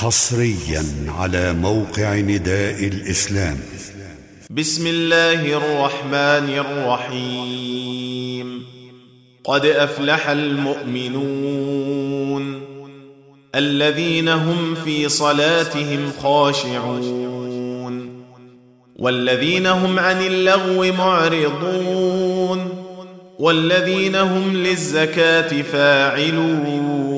حصريا على موقع نداء الإسلام. بسم الله الرحمن الرحيم. قد أفلح المؤمنون الذين هم في صلاتهم خاشعون والذين هم عن اللغو معرضون والذين هم للزكاة فاعلون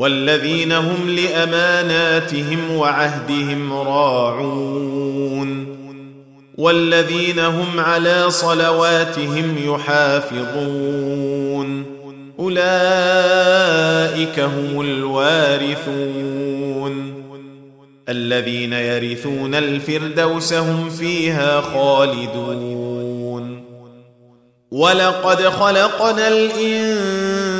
والذين هم لأماناتهم وعهدهم راعون والذين هم على صلواتهم يحافظون أولئك هم الوارثون الذين يرثون الفردوس هم فيها خالدون ولقد خلقنا الإنسان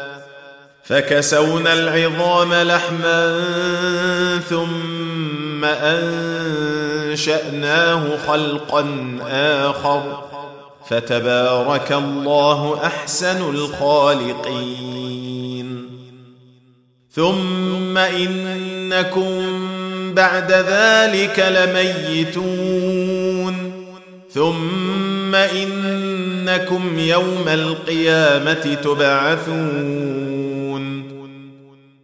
فكسونا العظام لحما ثم أنشأناه خلقا آخر فتبارك الله أحسن الخالقين. ثم إنكم بعد ذلك لميتون. ثم إنكم يوم القيامة تبعثون.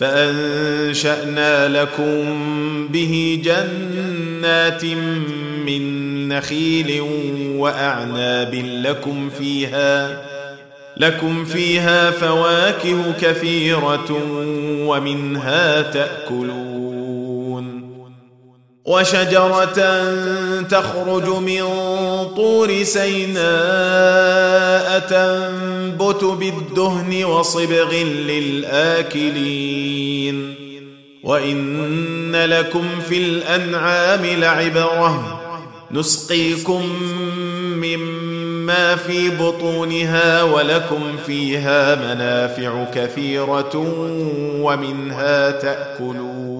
فأنشأنا لكم به جنات من نخيل وأعناب لكم فيها لكم فيها فواكه كثيرة ومنها تأكلون. وشجرة تخرج من طور سيناء تنبت بالدهن وصبغ للآكلين. وإن لكم في الأنعام لعبرة. نسقيكم مما في بطونها ولكم فيها منافع كثيرة ومنها تأكلون.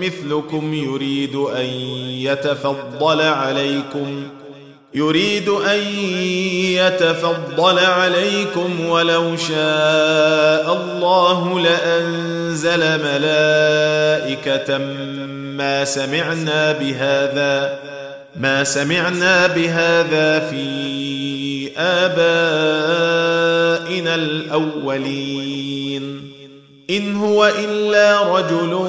مثلكم يريد أن يتفضل عليكم. يريد أن يتفضل عليكم ولو شاء الله لأنزل ملائكة. ما سمعنا بهذا ما سمعنا بهذا في آبائنا الأولين. إن هو إلا رجل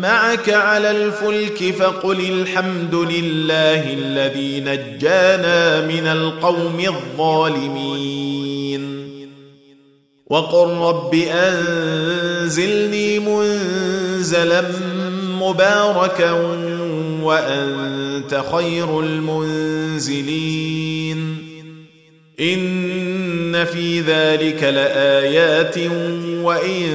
معك على الفلك فقل الحمد لله الذي نجانا من القوم الظالمين. وقل رب أنزلني منزلا مباركا وأنت خير المنزلين. إن في ذلك لآيات وإن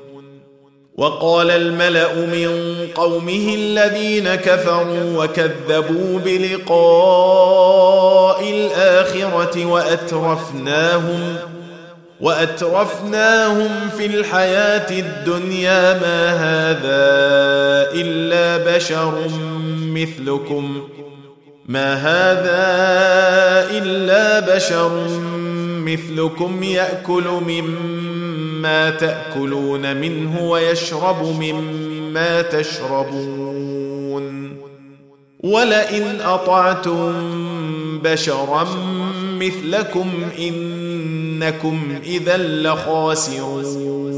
وقال الملأ من قومه الذين كفروا وكذبوا بلقاء الآخرة وأترفناهم وأترفناهم في الحياة الدنيا ما هذا إلا بشر مثلكم ما هذا إلا بشر مثلكم يأكل مما تأكلون منه ويشرب مما تشربون. ولئن أطعتم بشرا مثلكم إنكم إذا لخاسرون.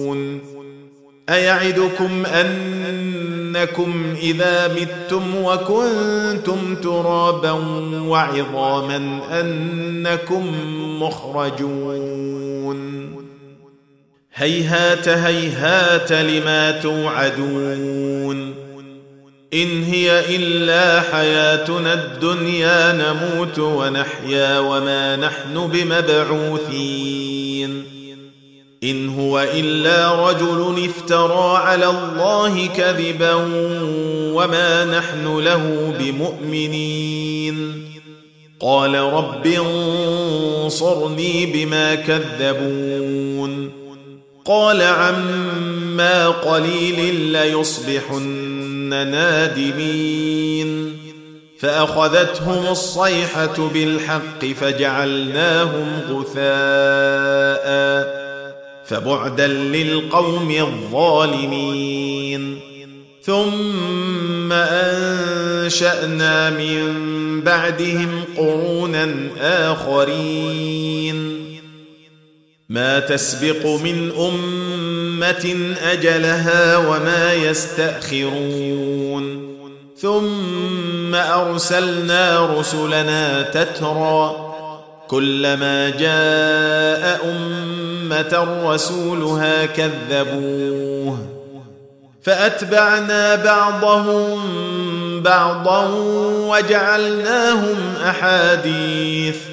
أيعدكم أنكم إذا متم وكنتم ترابا وعظاما أنكم مخرجون. هيهات هيهات لما توعدون إن هي إلا حياتنا الدنيا نموت ونحيا وما نحن بمبعوثين إن هو إلا رجل افترى على الله كذبا وما نحن له بمؤمنين قال رب انصرني بما كذبون قال عما قليل ليصبحن نادمين. فأخذتهم الصيحة بالحق فجعلناهم غثاء فبعدا للقوم الظالمين. ثم أنشأنا من بعدهم قرونا آخرين. ما تسبق من أمة أجلها وما يستأخرون. ثم أرسلنا رسلنا تترى كلما جاء أمة رسولها كذبوه. فأتبعنا بعضهم بعضا وجعلناهم أحاديث.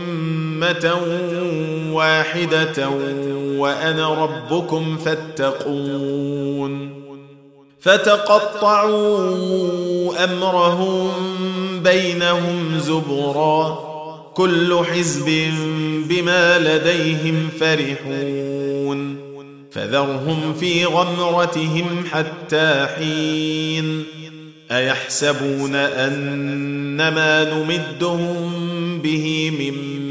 واحدة وأنا ربكم فاتقون. فتقطعوا أمرهم بينهم زبرا. كل حزب بما لديهم فرحون. فذرهم في غمرتهم حتى حين. أيحسبون ان ما نمدهم به من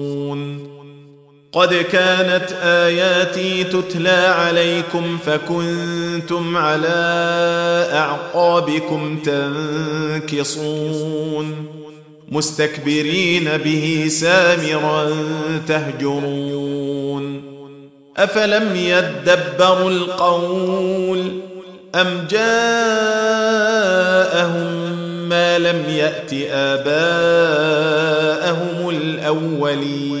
قد كانت آياتي تتلى عليكم فكنتم على أعقابكم تنكصون. مستكبرين به سامرا تهجرون. أفلم يدبروا القول أم جاءهم ما لم يأت آباءهم الأولين؟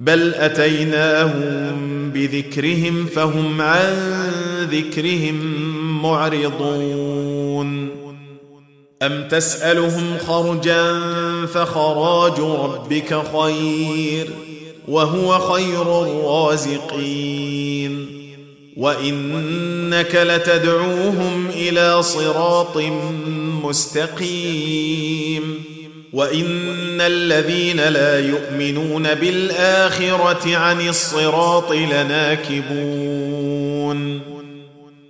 بل أتيناهم بذكرهم فهم عن ذكرهم معرضون. أم تسألهم خرجا فخراج ربك خير وهو خير الرازقين. وإنك لتدعوهم إلى صراط مستقيم. وان الذين لا يؤمنون بالاخره عن الصراط لناكبون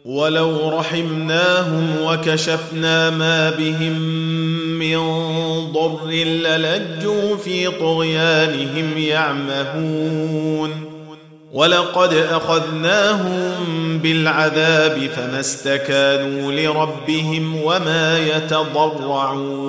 ولو رحمناهم وكشفنا ما بهم من ضر للجوا في طغيانهم يعمهون ولقد اخذناهم بالعذاب فما استكانوا لربهم وما يتضرعون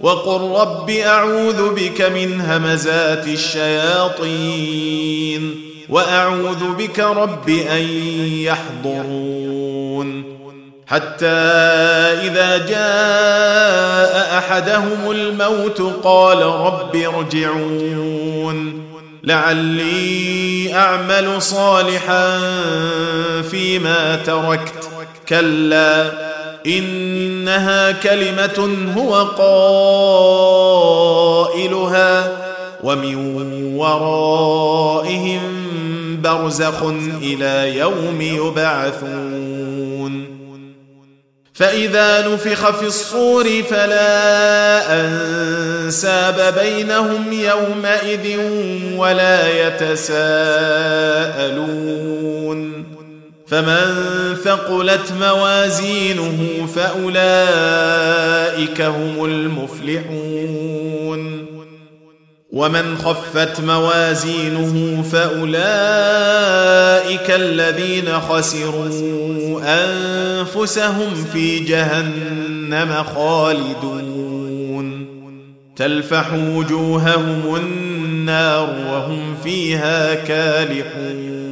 وقل رب أعوذ بك من همزات الشياطين وأعوذ بك رب أن يحضرون حتى إذا جاء أحدهم الموت قال رب ارجعون لعلي أعمل صالحا فيما تركت. كلا إنها كلمة هو قائلها ومن ورائهم برزخ إلى يوم يبعثون. فإذا نفخ في الصور فلا أنساب بينهم يومئذ ولا يتساءلون. فمن ثقلت موازينه فأولئك هم المفلحون. ومن خفت موازينه فأولئك الذين خسروا أنفسهم في جهنم خالدون. تلفح وجوههم النار وهم فيها كالحون.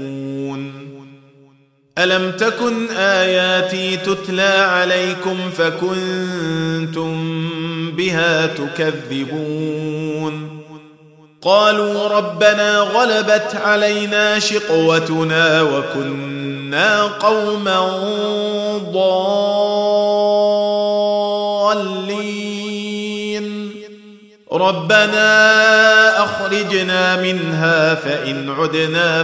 ألم تكن آياتي تتلى عليكم فكنتم بها تكذبون؟ قالوا ربنا غلبت علينا شقوتنا وكنا قوما ضالين. ربنا أخرجنا منها فإن عدنا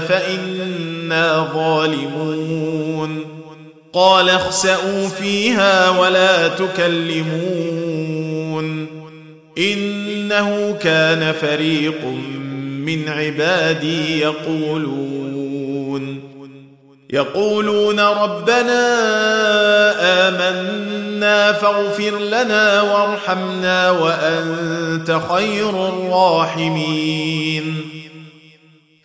ظالمون. قال اخسئوا فيها ولا تكلمون. إنه كان فريق من عبادي يقولون. يقولون ربنا آمنا فاغفر لنا وارحمنا وأنت خير الراحمين.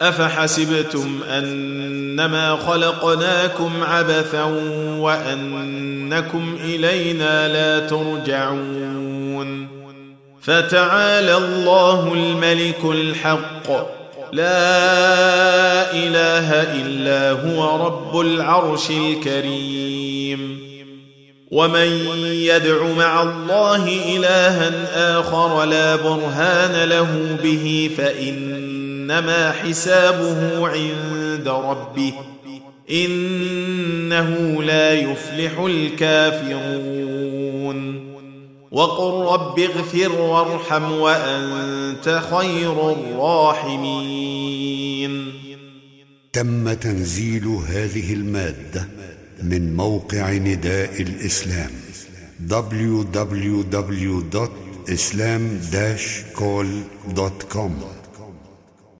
أفحسبتم أنما خلقناكم عبثا وأنكم إلينا لا ترجعون فتعالى الله الملك الحق. لا إله إلا هو رب العرش الكريم. ومن يدع مع الله إلها آخر لا برهان له به فانما حسابه عند ربه إنه لا يفلح الكافرون. وقل رب اغفر وارحم وأنت خير الراحمين. تم تنزيل هذه المادة من موقع نداء الإسلام www.islam-call.com